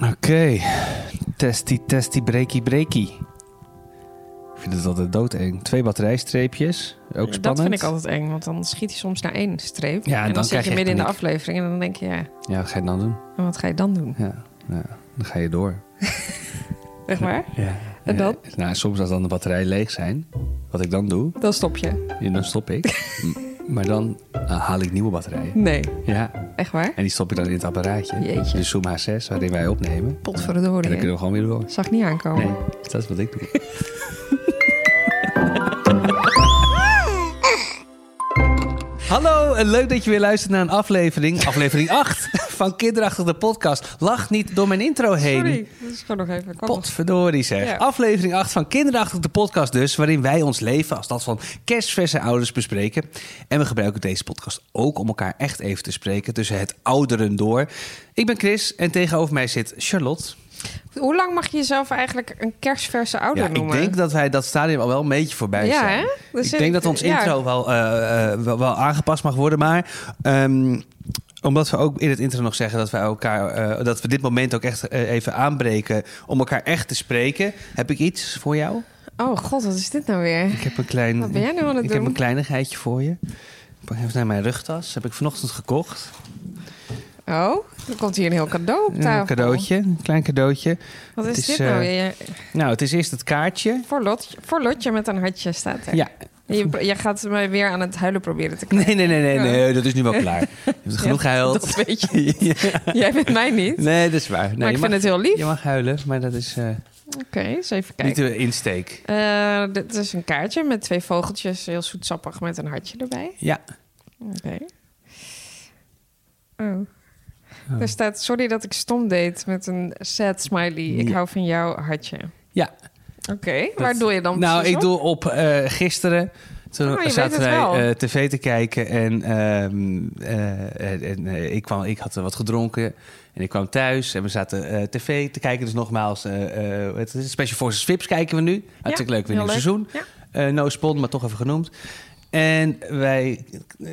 Oké. Testy, testy, breaky, breaky. Ik vind het altijd doodeng. Twee batterijstreepjes. Ook Ja, spannend. Dat vind ik altijd eng, want dan schiet hij soms naar één streep. Ja, en en dan zit je je midden in de aflevering en dan denk je, ja, Ja, wat ga je dan doen? en wat ga je dan doen? Ja, ja dan ga je door. Zeg maar. Ja. En dan? Nou, soms als dan de batterijen leeg zijn, wat ik dan doe, Dan stop je. ja, dan stop ik. Maar dan eh, haal ik nieuwe batterijen. Nee, Ja, echt waar? en die stop ik dan in het apparaatje. Jeetje. De Zoom H6, waarin wij opnemen. En Potverdorie. dan hè? kunnen we gewoon weer door. Zag niet aankomen. Nee, dat is wat ik doe. Hallo, en leuk dat je weer luistert naar een aflevering, aflevering 8 van Kinderachtig de podcast. Lach niet door mijn intro heen. Sorry, dat is gewoon nog even. Kom. Potverdorie zeg. Ja. Aflevering 8 van Kinderachtig de podcast dus, waarin wij ons leven als dat van kerstverse ouders bespreken. En we gebruiken deze podcast ook om elkaar echt even te spreken tussen het ouderen door. Ik ben Chris en tegenover mij zit Charlotte. Hoe lang mag je jezelf eigenlijk een kerstverse ouder Ja, ik noemen? denk dat wij dat stadium al wel een beetje voorbij Ja, zijn. hè? Ik denk ik- dat ons ja. intro wel, eh, eh, wel, wel aangepast mag worden. Maar ehm, omdat we ook in het intro nog zeggen dat, wij elkaar, eh, dat we dit moment ook echt eh, even aanbreken om elkaar echt te spreken, heb ik iets voor jou. Oh god, wat is dit nou weer? Ik heb een klein. Wat ben jij nou aan het ik heb doen? een kleinigheidje voor je. Ik pak even naar mijn rugtas. Heb ik vanochtend gekocht. Oh, er komt hier een heel cadeau op tafel. Een cadeautje, een klein cadeautje. Wat is, dit nou eh, weer? Nou, het is eerst het kaartje. Voor, Lot, voor Lotje met een hartje staat er. Ja. Je, je gaat mij weer aan het huilen proberen te krijgen. Nee, nee, nee, nee, nee, dat is nu wel klaar. Je hebt genoeg gehuild. Dat weet je. Ja. Jij bent mij niet. Nee, dat is waar. Nee, maar ik mag, vind het heel lief. je mag huilen, maar dat is eh, Oké, eens even niet kijken. de insteek. Eh, dit is een kaartje met twee vogeltjes, heel zoetsappig met een hartje erbij. Ja. Oké. Oh. Er staat, sorry dat ik stom deed met een sad smiley. Ik Ja. hou van jou, hartje. Ja. Oké, waar doe je dan Nou, ik op? doe op eh, gisteren. Toen Oh, zaten wij eh, tv te kijken en, ehm, eh, en ik, kwam, ik had wat gedronken. En ik kwam thuis en we zaten tv te kijken. Dus nogmaals, het is Special Forces Vips kijken we nu. Hartstikke leuk, weer leuk. seizoen. Ja. No spon, maar toch even genoemd. En wij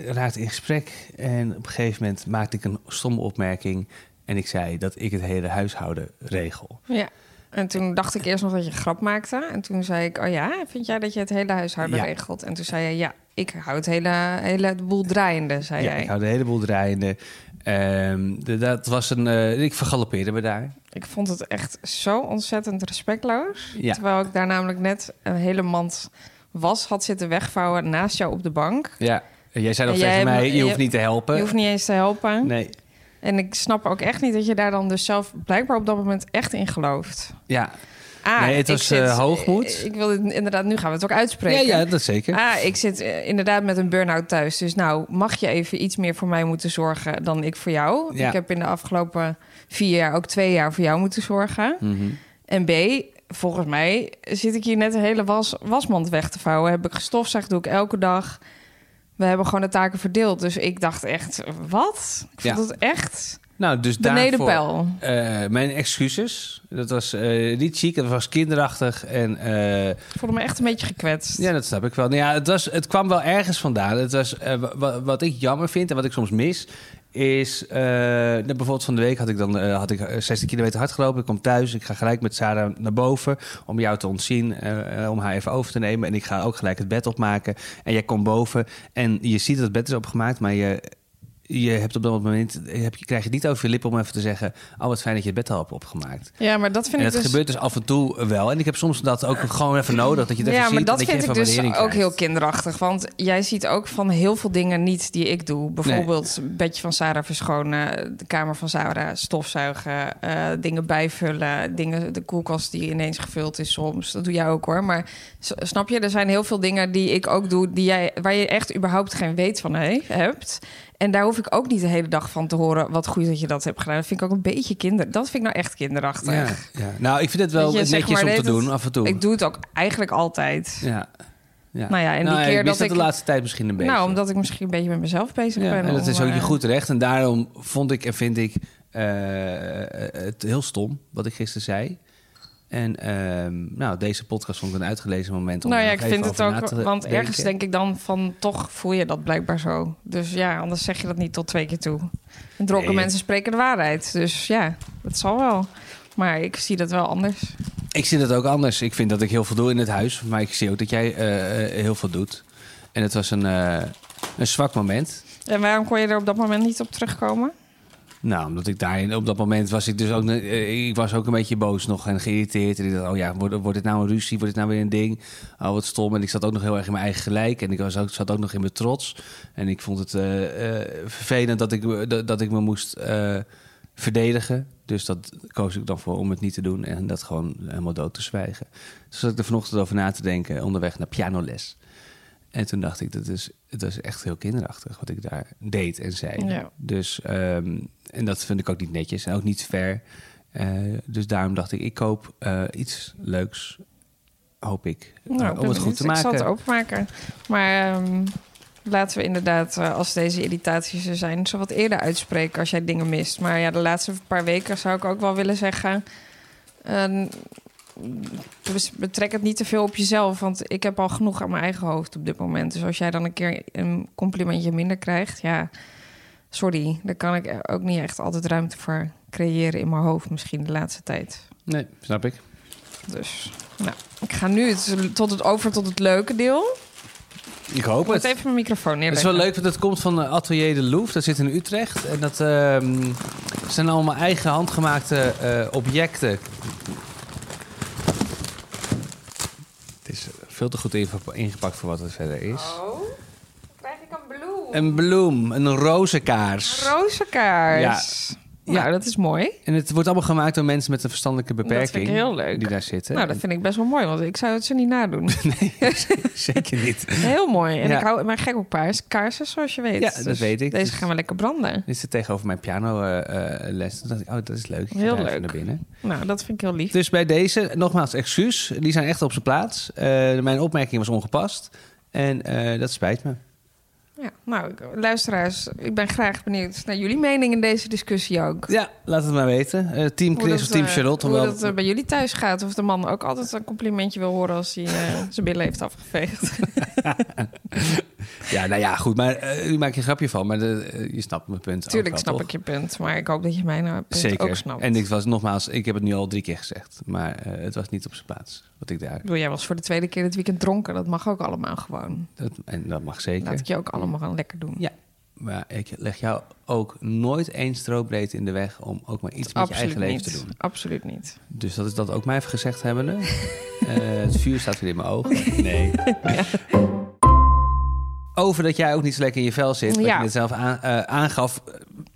raakten in gesprek. En op een gegeven moment maakte ik een stomme opmerking. En ik zei dat ik het hele huishouden regel. Ja. En toen dacht ik eerst nog dat je grap maakte. En toen zei ik, oh ja, vind jij dat je het hele huishouden Ja. regelt? En toen zei je, ja, ik hou het hele, hele boel draaiende, zei ja, jij. ik hou de hele boel draaiende. Ehm, de- dat was een. eh, ik vergalopeerde me daar. Ik vond het echt zo ontzettend respectloos. Ja. Terwijl ik daar namelijk net een hele mand was had zitten wegvouwen naast jou op de bank. Ja. En jij zei nog tegen mij: je je- hoeft niet te helpen. Je hoeft niet eens te helpen. Nee. En ik snap ook echt niet dat je daar dan dus zelf blijkbaar op dat moment echt in gelooft. Ja. Ah, Nee, het ik was, eh, hoogmoed. Ik wil het inderdaad, nu gaan we het ook Ja, uitspreken. ja, dat zeker. Ah, ik zit eh, inderdaad met een burn-out thuis. Dus nou, mag je even iets meer voor mij moeten zorgen dan ik voor jou? Ja. Ik heb in de afgelopen vier jaar ook twee jaar voor jou moeten zorgen. Mhm. En B, volgens mij zit ik hier net een hele was, wasmand weg te vouwen. Heb ik gestofzuigd, doe ik elke dag. We hebben gewoon de taken verdeeld. Dus ik dacht echt, wat? Ik vond Ja. het echt Nou, dus beneden daarvoor, eh, mijn excuses. Dat was eh, niet chic, dat was kinderachtig. En eh, Ik voelde me echt een beetje gekwetst. ja, dat snap ik wel. Nou ja, het, was, het kwam wel ergens vandaan. Het was, eh, wa- wa- wat ik jammer vind en wat ik soms mis... is... eh, nou, bijvoorbeeld van de week had ik dan eh, had ik eh, 16 kilometer hard gelopen. Ik kom thuis, ik ga gelijk met Sarah naar boven... om jou te ontzien, eh, eh, om haar even over te nemen. En ik ga ook gelijk het bed opmaken. En jij komt boven en je ziet dat het bed is opgemaakt... maar je, je hebt op dat moment heb, je krijg je niet over je lippen om even te zeggen... oh, wat fijn dat je het bed al hebt opgemaakt. Ja, maar dat vind En ik dat dus... gebeurt dus af en toe wel. En ik heb soms dat ook gewoon even nodig. Dat je even Ja, maar ziet, dat je vind ik dus ook heel kinderachtig. Want jij ziet ook van heel veel dingen niet die ik doe. Bijvoorbeeld bedje van Sarah verschonen, de kamer van Sarah stofzuigen, eh, dingen bijvullen, dingen, de koelkast die ineens gevuld is soms. Dat doe jij ook hoor. Maar snap je, er zijn heel veel dingen die ik ook doe, die jij, waar je echt überhaupt geen weet van he- hebt. En daar hoef ik ook niet de hele dag van te horen wat goed dat je dat hebt gedaan. Dat vind ik ook een beetje kinder. Dat vind ik nou echt kinderachtig. Ja, ja. Nou, ik vind het wel je, zeg netjes maar, om te het- doen, af en toe. Ik doe het ook eigenlijk altijd. Ja. ja. Nou ja, en die Nou, keer ik mis dat de laatste tijd misschien een beetje. Nou, omdat ik misschien een beetje met mezelf bezig ja, ben. en dat is ook je eh, goed recht. En daarom vond ik en vind ik eh, het heel stom wat ik gisteren zei. En ehm, nou, deze podcast vond ik een uitgelezen moment om Nou ja, ik vind het ook, want denken. ergens denk ik dan van toch voel je dat blijkbaar zo. Dus ja, anders zeg je dat niet tot twee keer toe. En dronken Nee. mensen spreken de waarheid. Dus ja, dat zal wel. Maar ik zie dat wel anders. Ik zie dat ook anders. Ik vind dat ik heel veel doe in het huis. Maar ik zie ook dat jij eh, eh, heel veel doet. En het was een, eh, een zwak moment. En waarom kon je er op dat moment niet op terugkomen? Nou, omdat ik daarin op dat moment was ik dus ook, eh, ik was ook een beetje boos nog en geïrriteerd. En ik dacht, oh ja, wordt, wordt dit nou een ruzie? Wordt dit nou weer een ding? Oh, wat stom. En ik zat ook nog heel erg in mijn eigen gelijk. En ik was ook, zat ook nog in mijn trots. En ik vond het eh, eh, vervelend dat ik, dat, dat ik me moest verdedigen. Dus dat koos ik dan voor om het niet te doen en dat gewoon helemaal dood te zwijgen. Dus zat ik er vanochtend over na te denken onderweg naar pianoles. En toen dacht ik, dat is, het was echt heel kinderachtig wat ik daar deed en zei. Ja. Dus, ehm, en dat vind ik ook niet netjes en ook niet fair. Eh, dus daarom dacht ik, ik koop eh, iets leuks, hoop ik, Nou, eh, ik om het goed te Ik zal maken. het openmaken. Maar ehm, laten we inderdaad, als deze irritaties er zijn, zo wat eerder uitspreken als jij dingen mist. Maar ja, de laatste paar weken zou ik ook wel willen zeggen. Betrek het niet te veel op jezelf, want ik heb al genoeg aan mijn eigen hoofd op dit moment. Dus als jij dan een keer een complimentje minder krijgt, ja, sorry, daar kan ik ook niet echt altijd ruimte voor creëren in mijn hoofd, misschien de laatste tijd. Nee, snap ik. Dus, nou, ik ga nu het, tot het over tot het leuke deel. Ik hoop Ik het. even mijn microfoon Het is neerleggen. wel leuk, want het komt van Atelier de Louvre. Dat zit in Utrecht. En dat ehm, zijn allemaal eigen handgemaakte eh, objecten. Het is veel te goed inge- ingepakt voor wat het verder is. Oh, krijg ik een bloem? Een bloem, een rozenkaars. rozenkaars. Ja. Nou, dat is mooi. En het wordt allemaal gemaakt door mensen met een verstandelijke beperking. Dat vind ik heel leuk. Die daar zitten. Nou, dat vind ik best wel mooi, want ik zou het ze niet nadoen. Nee, zeker niet. Heel mooi. En Ja. ik hou maar gek op paars, kaarsen, zoals je weet. Ja, dat Dus weet ik. Deze Dus- gaan we lekker branden. Dit zit tegenover mijn pianoles. Toen dacht ik, oh, dat is leuk. Ik Heel leuk. naar binnen. Nou, dat vind ik heel lief. Dus bij deze, nogmaals, excuus. Die zijn echt op zijn plaats. Eh, mijn opmerking was ongepast. En eh, dat spijt me. Ja, nou, luisteraars, ik ben graag benieuwd naar jullie mening in deze discussie ook. Ja, laat het maar weten. Eh, team Chris dat, of Team eh, Charlotte. Hoe dat eh, bij jullie thuis gaat. Of de man ook altijd een complimentje wil horen als hij zijn billen heeft afgeveegd. ja, nou ja, goed. Maar eh nu maak je een grapje van. Maar de, eh, je snapt mijn punt. ook Tuurlijk snap toch? ik je punt. Maar ik hoop dat je mijn eh, punt Zeker. ook snapt. En ik was nogmaals, ik heb het nu al drie keer gezegd. Maar het was niet op zijn plaats. Wat ik daar. Bedoel, jij was voor de tweede keer dit weekend dronken. Dat mag ook allemaal gewoon. Dat, en dat mag zeker. Laat ik je ook allemaal gaan lekker doen. Ja. Maar ik leg jou ook nooit één strobreed in de weg om ook maar iets met je eigen leven niet. te doen. Absoluut niet. Dus dat is dat ook mij even gezegd hebbende. Eh het vuur staat weer in mijn ogen. Nee. Over dat jij ook niet zo lekker in je vel zit. Wat Ja. je net zelf aan, eh, aangaf.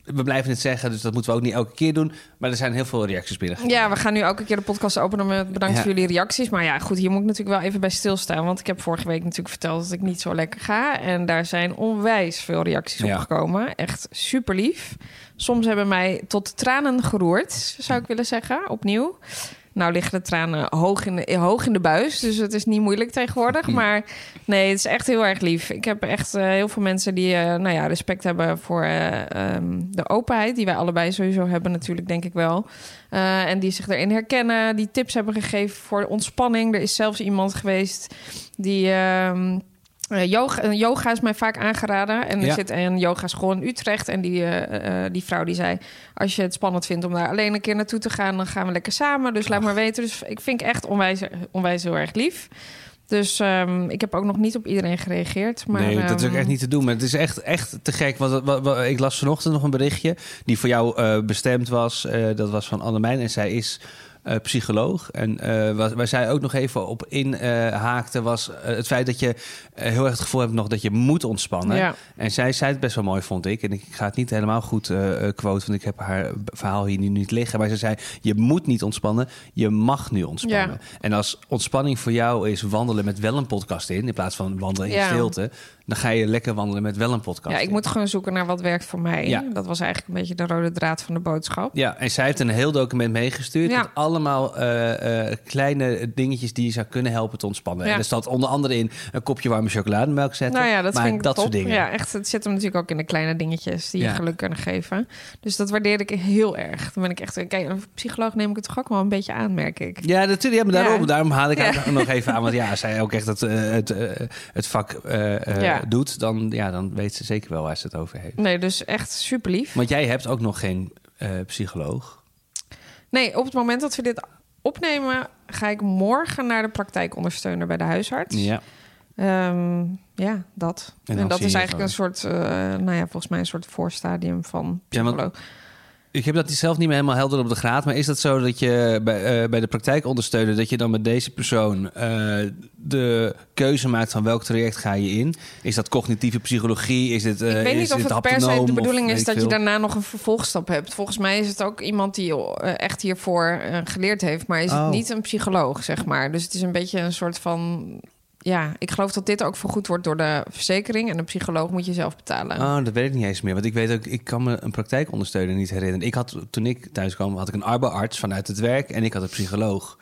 We blijven het zeggen, dus dat moeten we ook niet elke keer doen. Maar er zijn heel veel reacties binnengekomen. Ja, we gaan nu elke keer de podcast openen met bedankt Ja. voor jullie reacties. Maar ja, goed, hier moet ik natuurlijk wel even bij stilstaan. Want ik heb vorige week natuurlijk verteld dat ik niet zo lekker ga. En daar zijn onwijs veel reacties Ja. op gekomen. Echt super lief. Soms hebben mij tot tranen geroerd, zou ik willen zeggen, opnieuw. Nou liggen de tranen hoog in de, hoog in de buis, dus het is niet moeilijk tegenwoordig. Hm. Maar nee, het is echt heel erg lief. Ik heb echt eh, heel veel mensen die eh, nou ja, respect hebben voor eh, ehm, de openheid... die wij allebei sowieso hebben natuurlijk, denk ik wel. En die zich erin herkennen, die tips hebben gegeven voor ontspanning. Er is zelfs iemand geweest die... ehm, eh, yoga, eh, yoga is mij vaak aangeraden. En er Ja. zit een yogaschool in Utrecht. En die, eh, die vrouw die zei... als je het spannend vindt om daar alleen een keer naartoe te gaan... dan gaan we lekker samen. Dus laat maar weten. Dus ik vind ik echt onwijs, onwijs heel erg lief. Dus ehm, ik heb ook nog niet op iedereen gereageerd. Maar, nee, dat is ook ehm, echt niet te doen. Maar het is echt, echt te gek. Want, wat- wat- ik las vanochtend nog een berichtje die voor jou bestemd was. Dat was van Annemijn en zij is eh, psycholoog. En eh, waar, waar zij ook nog even op inhaakte was eh, het feit dat je heel erg het gevoel hebt nog dat je moet ontspannen. Ja. En zij zei het best wel mooi, vond ik. En ik ga het niet helemaal goed quoten, want ik heb haar verhaal hier nu niet liggen. Maar ze zei, je moet niet ontspannen, je mag nu ontspannen. En als ontspanning voor jou is wandelen met wel een podcast in... in plaats van wandelen in Ja. stilte... dan ga je lekker wandelen met wel een podcast Ja, ik in. moet gewoon zoeken naar wat werkt voor mij. Ja. Dat was eigenlijk een beetje de rode draad van de boodschap. Ja, en zij heeft een heel document meegestuurd... Ja. met allemaal eh, eh, kleine dingetjes die je zou kunnen helpen te ontspannen. Ja. En er staat onder andere in een kopje warme chocolademelk zetten. Nou ja, dat maar vind ik dat top. soort dingen. Ja, echt. Het zit hem natuurlijk ook in de kleine dingetjes die Ja. je geluk kunnen geven. Dus dat waardeer ik heel erg. Dan ben ik echt... Kijk, een psycholoog neem ik het toch ook wel een beetje aan, merk ik. Ja, natuurlijk. Ja, maar daarom, daarom haal ik haar nog even aan. Want ja, als zij ook echt het, eh, het, het vak doet, dan, ja, dan weet ze zeker wel waar ze het over heeft. Nee, dus echt super lief. Want jij hebt ook nog geen psycholoog. Nee, op het moment dat we dit opnemen, ga ik morgen naar de praktijkondersteuner bij de huisarts. Ja. Ehm, ja, dat. En dat is eigenlijk een soort, eh, nou ja, volgens mij een soort voorstadium van Ja, psycholoog. Ik heb dat zelf niet meer helemaal helder op de graad. Maar is dat zo dat je bij, eh, bij de praktijkondersteuner... dat je dan met deze persoon eh, de keuze maakt van welk traject ga je in? Is dat cognitieve psychologie? Is dit, eh, ik weet is niet of het per se de bedoeling weet is dat je daarna nog een vervolgstap hebt. Volgens mij is het ook iemand die eh, echt hiervoor eh, geleerd heeft, maar is Oh. het niet een psycholoog, zeg maar. Dus het is een beetje een soort van. Ja, ik geloof dat dit ook vergoed wordt door de verzekering en de psycholoog moet je zelf betalen. Oh, dat weet ik niet eens meer. Want ik weet ook, ik kan me een praktijkondersteuner niet herinneren. Ik had, toen ik thuis kwam, had ik een arbeidsarts vanuit het werk en ik had een psycholoog.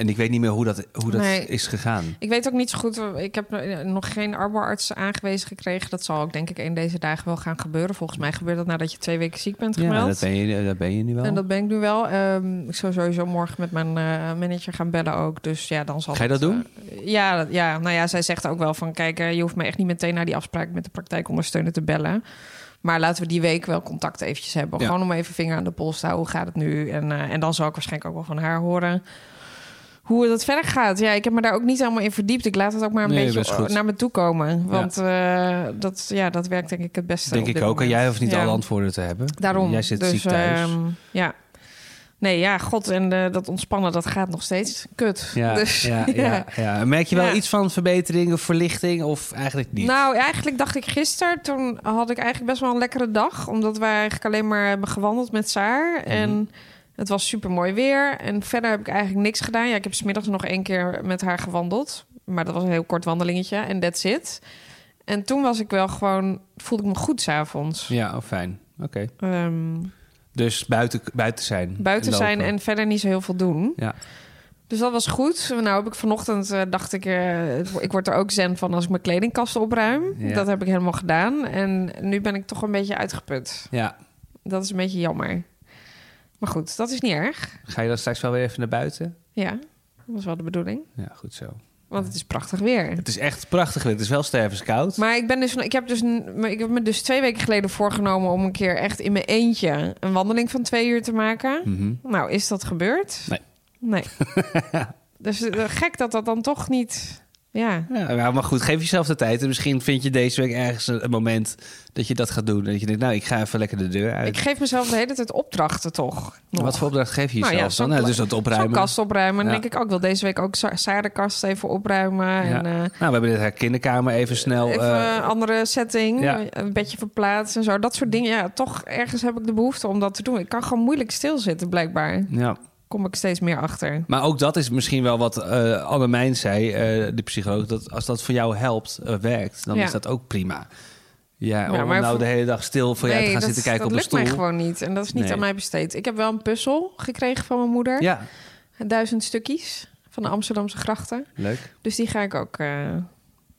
En ik weet niet meer hoe dat, hoe dat Nee. is gegaan. Ik weet ook niet zo goed. Ik heb nog geen arbeidsarts aangewezen gekregen. Dat zal ook denk ik een deze dagen wel gaan gebeuren. Volgens mij gebeurt dat nadat je twee weken ziek bent gemeld. Ja, dat ben je, dat ben je nu wel. En dat ben ik nu wel. Ehm, ik zou sowieso morgen met mijn eh, manager gaan bellen ook. Dus ja, dan zal Ga je dat doen? eh, ja, dat- ja, nou ja, zij zegt ook wel van... kijk, eh, je hoeft me echt niet meteen naar die afspraak... met de praktijkondersteuner te bellen. Maar laten we die week wel contact eventjes hebben. Ja. Gewoon om even vinger aan de pols te houden. Hoe gaat het nu? En, en dan zal ik waarschijnlijk ook wel van haar horen... hoe dat verder gaat. Ja, ik heb me daar ook niet helemaal in verdiept. Ik laat het ook maar een Nee, beetje naar me toe komen. Want eh, dat, ja, dat werkt denk ik het beste Denk ik ook. En jij hoeft niet Ja. alle antwoorden te hebben. Daarom. Jij zit dus, ziek thuis. ehm, ja. Nee, ja, god. En eh, dat ontspannen, dat gaat nog steeds kut. ja, dus, ja, ja, ja. Merk je wel iets van verbetering of verlichting of eigenlijk niet? Nou, eigenlijk dacht ik gisteren, toen had ik eigenlijk best wel een lekkere dag. Omdat wij eigenlijk alleen maar hebben gewandeld met Saar. Mhm. En het was super mooi weer. En verder heb ik eigenlijk niks gedaan. Ja, ik heb smiddags nog één keer met haar gewandeld. Maar dat was een heel kort wandelingetje. En that's it. En toen was ik wel gewoon, voelde ik me goed s'avonds. Ja, oh, fijn. Oké. Ehm Dus buiten, buiten zijn. buiten zijn en verder niet zo heel veel doen. Ja. Dus dat was goed. Nou heb ik vanochtend, eh, dacht ik, eh, ik word er ook zen van als ik mijn kledingkast opruim. Ja. Dat heb ik helemaal gedaan. En nu ben ik toch een beetje uitgeput. ja. Dat is een beetje jammer. Maar goed, dat is niet erg. Ga je dan straks wel weer even naar buiten? Ja, dat was wel de bedoeling. Ja, goed zo. Want het is prachtig weer. Het is echt prachtig. weer. Het is wel stervenskoud. Maar ik, ben dus, ik, heb dus, ik heb me dus twee weken geleden voorgenomen... om een keer echt in mijn eentje een wandeling van twee uur te maken. Mhm. Nou, is dat gebeurd? Nee. Nee. dus eh, gek dat dat dan toch niet... Ja, Ja, nou, maar goed, geef jezelf de tijd. En misschien vind je deze week ergens een moment dat je dat gaat doen. En dat je denkt, nou, ik ga even lekker de deur uit. ik geef mezelf de hele tijd opdrachten toch. nog. Wat voor opdracht geef je Nou jezelf ja, dan? Nou, dus dat Zo'n opruimen. kast opruimen. Dan Ja. denk ik ook wel deze week ook Sa- Saar de kast even opruimen. Ja. En eh, Nou, we hebben dit haar kinderkamer even snel... even eh, een andere setting. ja. Een bedje verplaatsen en zo. Dat soort dingen. Ja, toch ergens heb ik de behoefte om dat te doen. Ik kan gewoon moeilijk stilzitten, blijkbaar. ja. Kom ik steeds meer achter. Maar ook dat is misschien wel wat eh Anne Mijn zei, eh, de psycholoog. Dat als dat voor jou helpt, eh, werkt, dan Ja. is dat ook prima. Ja, om maar nou voor- de hele dag stil voor jou te gaan dat, zitten kijken dat op een lukt mij stoel. gewoon niet. En dat is niet Nee. aan mij besteed. Ik heb wel een puzzel gekregen van mijn moeder. Ja, Duizend stukjes van de Amsterdamse grachten. leuk. Dus die ga ik ook...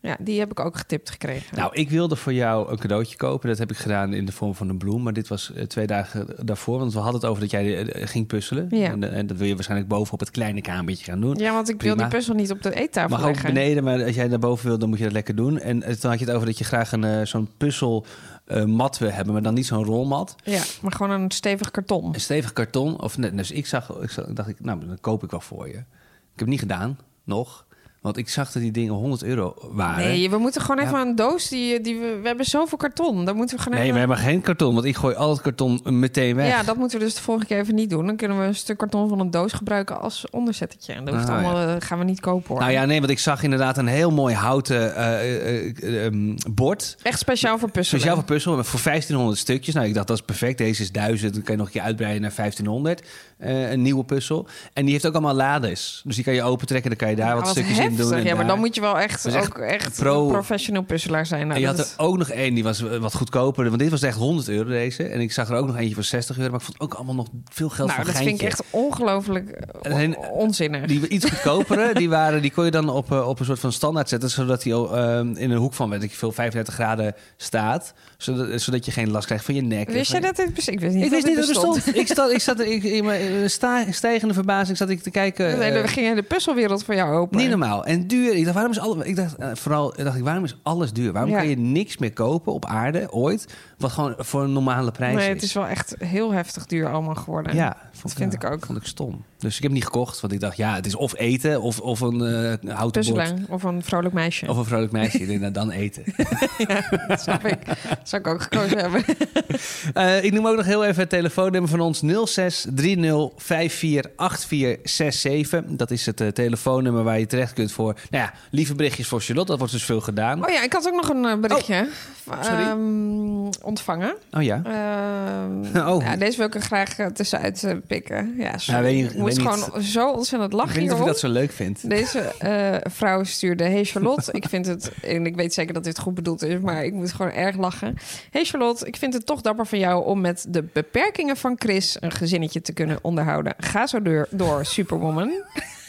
eh, ja, die heb ik ook getipt gekregen. Nou, ik wilde voor jou een cadeautje kopen. Dat heb ik gedaan in de vorm van een bloem. Maar dit was eh, twee dagen daarvoor. Want we hadden het over dat jij eh, ging puzzelen. Ja. En, eh, en dat wil je waarschijnlijk boven op het kleine kamertje gaan doen. Ja, want ik wil Prima. die puzzel niet op de eettafel Mag ook leggen. beneden, maar als jij naar boven wil, dan moet je dat lekker doen. En eh, toen had je het over dat je graag een, eh, zo'n puzzel eh, mat wil hebben, maar dan niet zo'n rolmat. Ja, maar gewoon een stevig karton. Een stevig karton. Of net, dus ik zag, ik zag, dacht ik, nou, dan koop ik wel voor je. Ik heb het niet gedaan, nog. Want ik zag dat die dingen 100 euro waren. Nee, we moeten gewoon Ja. even een doos die, die we... We hebben zoveel karton. Dan moeten we gewoon Nee, we hebben geen karton, want ik gooi al het karton meteen weg. Ja, dat moeten we dus de volgende keer even niet doen. Dan kunnen we een stuk karton van een doos gebruiken als onderzettetje. En dat Ah, allemaal, eh, gaan we niet kopen hoor. Nou ja, nee, want ik zag inderdaad een heel mooi houten eh, eh, eh, ehm, bord. Echt speciaal voor puzzelen. Speciaal voor puzzel, maar voor 1500 stukjes. Nou, ik dacht, dat is perfect. Deze is 1000, dan kan je nog een keer uitbreiden naar 1500. Eh, een nieuwe puzzel. En die heeft ook allemaal lades. Dus die kan je opentrekken, dan kan je daar wat wat stukjes in. Doen. en Ja, maar dan moet je wel echt, ook echt pro- een professioneel puzzelaar zijn. Nou, En je had er is- ook nog één, die was wat goedkoper. Want dit was echt 100 euro deze. En ik zag er ook nog eentje voor 60 euro. Maar ik vond ook allemaal nog veel geld nou, voor dat vind ik echt ongelooflijk eh, on- onzinnig. Die iets goedkopere, die, waren, die kon je dan op, eh, op een soort van standaard zetten. Zodat die al, ehm, in een hoek van, weet ik veel, 35 graden staat. Zodat, zodat je geen last krijgt van je nek. Wist je- dat dit? Ik wist niet Ik wist niet dat het bestond. ik, zat, ik zat in mijn stijgende verbazing zat ik te kijken. Nee, eh, dan ging je de puzzelwereld voor jou open. niet normaal. Allemaal. En duur. Ik dacht, waarom is alles... Ik dacht, eh, vooral dacht ik, waarom is alles duur? Waarom Ja. kan je niks meer kopen op aarde, ooit... wat gewoon voor een normale prijs Nee, is? het is wel echt heel heftig duur allemaal geworden. Ja, vond Dat vind ik ook. Vond ik stom. Dus ik heb niet gekocht, want ik dacht, ja, het is of eten of, of een eh houten bord. Of een vrolijk meisje. Of een vrolijk meisje. ik denk, nou, dan eten. Dat snap ik. Dat zou ik ook gekozen hebben. Eh, ik noem ook nog heel even het telefoonnummer van ons 0630548467. Dat is het telefoonnummer waar je terecht kunt voor nou ja, lieve berichtjes voor Charlotte. Dat wordt dus veel gedaan. Oh ja, ik had ook nog een eh, berichtje sorry. Ehm, ontvangen. Oh ja. Ehm, Oh. ja, deze wil ik er graag eh, tussenuit eh, pikken. Ja, sorry. Ja, weet ik moest gewoon niet- zo ontzettend Ik lachen weet niet of je dat zo leuk vindt. Deze vrouw stuurde... Hey Charlotte, ik vind het... En ik weet zeker dat dit goed bedoeld is... maar ik moet gewoon erg lachen. Hey Charlotte, ik vind het toch dapper van jou... om met de beperkingen van Chris... een gezinnetje te kunnen onderhouden. Ga zo door, door Superwoman.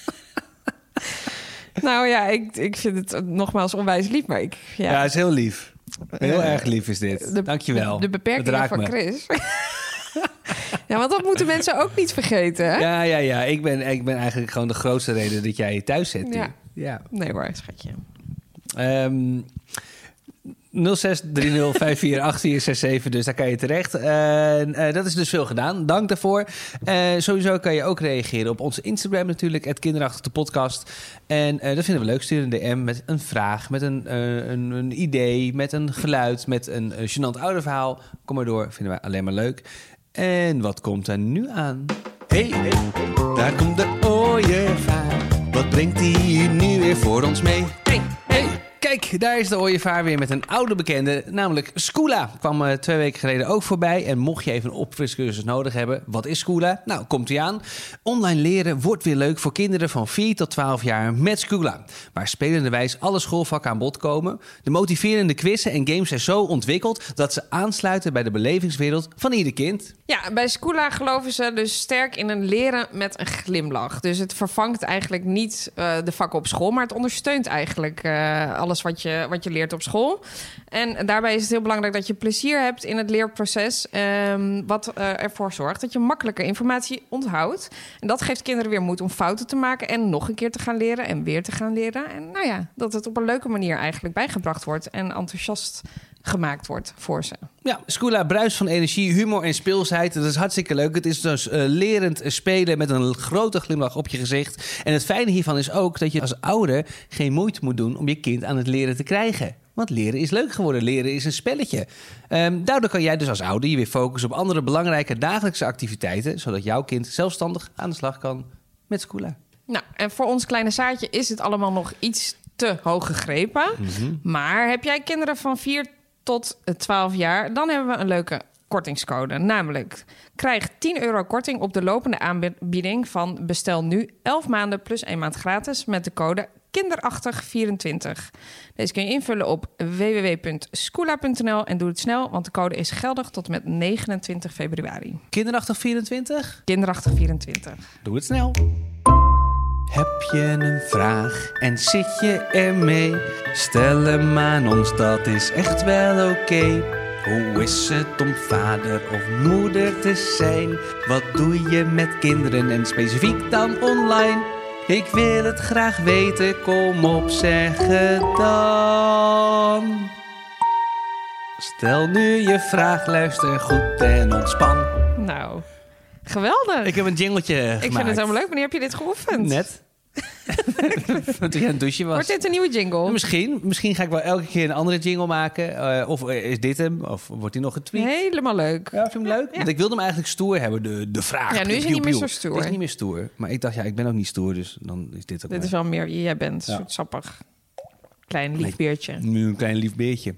nou ja, ik, ik vind het nogmaals onwijs lief... maar ik... Ja, Ja, is heel lief. Heel Eh, erg lief is dit. de- Dankjewel. De, de beperkingen raakt van me. Chris. ja, want dat moeten mensen ook niet vergeten, hè? Ja, ja, ja. Ik ben, ik ben eigenlijk gewoon de grootste reden dat jij je thuis zit. Ja. ja. Nee hoor, schatje. Ehm 0630548467, dus daar kan je terecht. En, eh, dat is dus veel gedaan. Dank daarvoor. Eh, sowieso kan je ook reageren op onze Instagram natuurlijk, het kinderachtig de podcast. En eh, dat vinden we leuk. Stuur een DM met een vraag, met een, een, een idee, met een geluid, met een uh, gênant ouderverhaal. Kom maar door, vinden wij alleen maar leuk. En wat komt er nu aan? Hey, hey, daar komt de ooievaar. Wat brengt hij nu weer voor ons mee? Hey, hey. Kijk, daar is de ooievaar weer met een oude bekende, namelijk Scoola. Kwam eh, twee weken geleden ook voorbij. En mocht je even een opfriscursus nodig hebben, wat is Scoola? Nou, komt ie aan. Online leren wordt weer leuk voor kinderen van 4 tot 12 jaar met Scoola. Waar spelenderwijs alle schoolvakken aan bod komen. De motiverende quizzen en games zijn zo ontwikkeld dat ze aansluiten bij de belevingswereld van ieder kind. Ja, bij Scoola geloven ze dus sterk in een leren met een glimlach. Dus het vervangt eigenlijk niet eh, de vakken op school, maar het ondersteunt eigenlijk eh, alles wat je, wat je leert op school. En daarbij is het heel belangrijk dat je plezier hebt in het leerproces. ehm, wat eh, ervoor zorgt dat je makkelijker informatie onthoudt. En dat geeft kinderen weer moed om fouten te maken en nog een keer te gaan leren en weer te gaan leren. En nou ja, dat het op een leuke manier eigenlijk bijgebracht wordt en enthousiast gemaakt wordt voor ze. Ja, Scoola bruist van energie, humor en speelsheid. Dat is hartstikke leuk. Het is dus eh, lerend spelen met een grote glimlach op je gezicht. En het fijne hiervan is ook dat je als ouder geen moeite moet doen om je kind aan het leren te krijgen. Want leren is leuk geworden. Leren is een spelletje. Ehm, daardoor kan jij dus als ouder je weer focussen op andere belangrijke dagelijkse activiteiten. Zodat jouw kind zelfstandig aan de slag kan met Scoola. Nou, en voor ons kleine zaadje is het allemaal nog iets te hoog gegrepen. Maar heb jij kinderen van 4 tot 12 jaar, dan hebben we een leuke kortingscode. Namelijk, krijg 10 euro korting op de lopende aanbieding van bestel nu 11 maanden plus 1 maand gratis met de code kinderachtig24. Deze kun je invullen op www.scoola.nl en doe het snel, want de code is geldig tot en met 29 februari. Kinderachtig 24? Kinderachtig24. Doe het snel. Heb je een vraag en zit je ermee? Stel hem aan ons, dat is echt wel oké. Hoe is het om vader of moeder te zijn? Wat doe je met kinderen en specifiek dan online? Ik wil het graag weten, kom op, zeg het dan. Stel nu je vraag, luister goed en ontspan. Nou, geweldig. Ik heb een jingletje gemaakt. Ik vind het helemaal leuk. Wanneer heb je dit geoefend? Net. Toen je aan het douchen was. Wordt dit een nieuwe jingle? Misschien, misschien ga ik wel elke keer een andere jingle maken. Eh, of eh, is dit hem? Of wordt hij nog getweet? Helemaal leuk. Ja, vind je hem leuk? Ja. Want ik wilde hem eigenlijk stoer hebben, de, de vraag. Ja, nu is hij niet meer zo stoer. Het is niet meer stoer. Maar ik dacht, ja, ik ben ook niet stoer, dus dan is dit ook Dit maar- is wel meer jij bent. Ja. Zoetsappig. Klein lief beertje. Nu een klein lief beertje.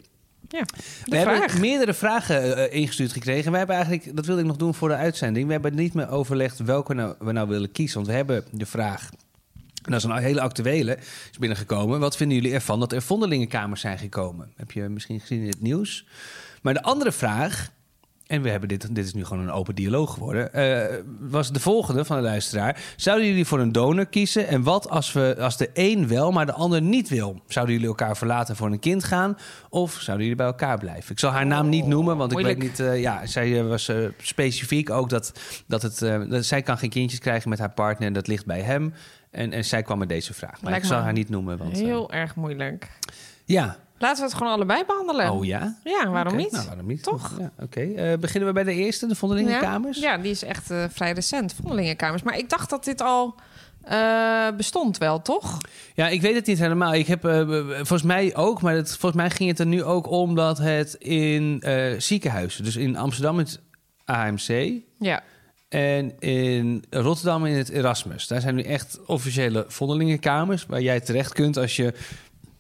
Ja, We hebben meerdere vragen eh, ingestuurd gekregen. We hebben eigenlijk, dat wilde ik nog doen voor de uitzending. We hebben niet meer overlegd welke nou, we nou willen kiezen. Want we hebben de vraag, en dat is een hele actuele, is binnengekomen. Wat vinden jullie ervan dat er vondelingenkamers zijn gekomen? Heb je misschien gezien in het nieuws? Maar de andere vraag en we hebben dit, dit is nu gewoon een open dialoog geworden, eh, was de volgende van de luisteraar. Zouden jullie voor een donor kiezen? En wat als, we, als de een wel, maar de ander niet wil? Zouden jullie elkaar verlaten voor een kind gaan? Of zouden jullie bij elkaar blijven? Ik zal haar naam niet noemen, want ik weet niet... eh, ja, zij eh, was specifiek ook dat, dat, het, dat zij kan geen kindjes krijgen met haar partner... en dat ligt bij hem. En, en zij kwam met deze vraag. Maar Lijkt ik zal haar niet noemen, want... Heel erg moeilijk. ja. Laten we het gewoon allebei behandelen. Oh ja? Ja, waarom niet? Nou, waarom niet? Toch? Ja, Oké. Eh, beginnen we bij de eerste, de Vondelingenkamers? Ja, ja, die is echt eh, vrij recent, Vondelingenkamers. Maar ik dacht dat dit al eh, bestond wel, toch? Ja, ik weet het niet helemaal. Ik heb volgens mij ook, maar het, volgens mij ging het er nu ook om dat het in ziekenhuizen, dus in Amsterdam het AMC Ja. en in Rotterdam in het Erasmus. Daar zijn nu echt officiële vondelingenkamers waar jij terecht kunt als je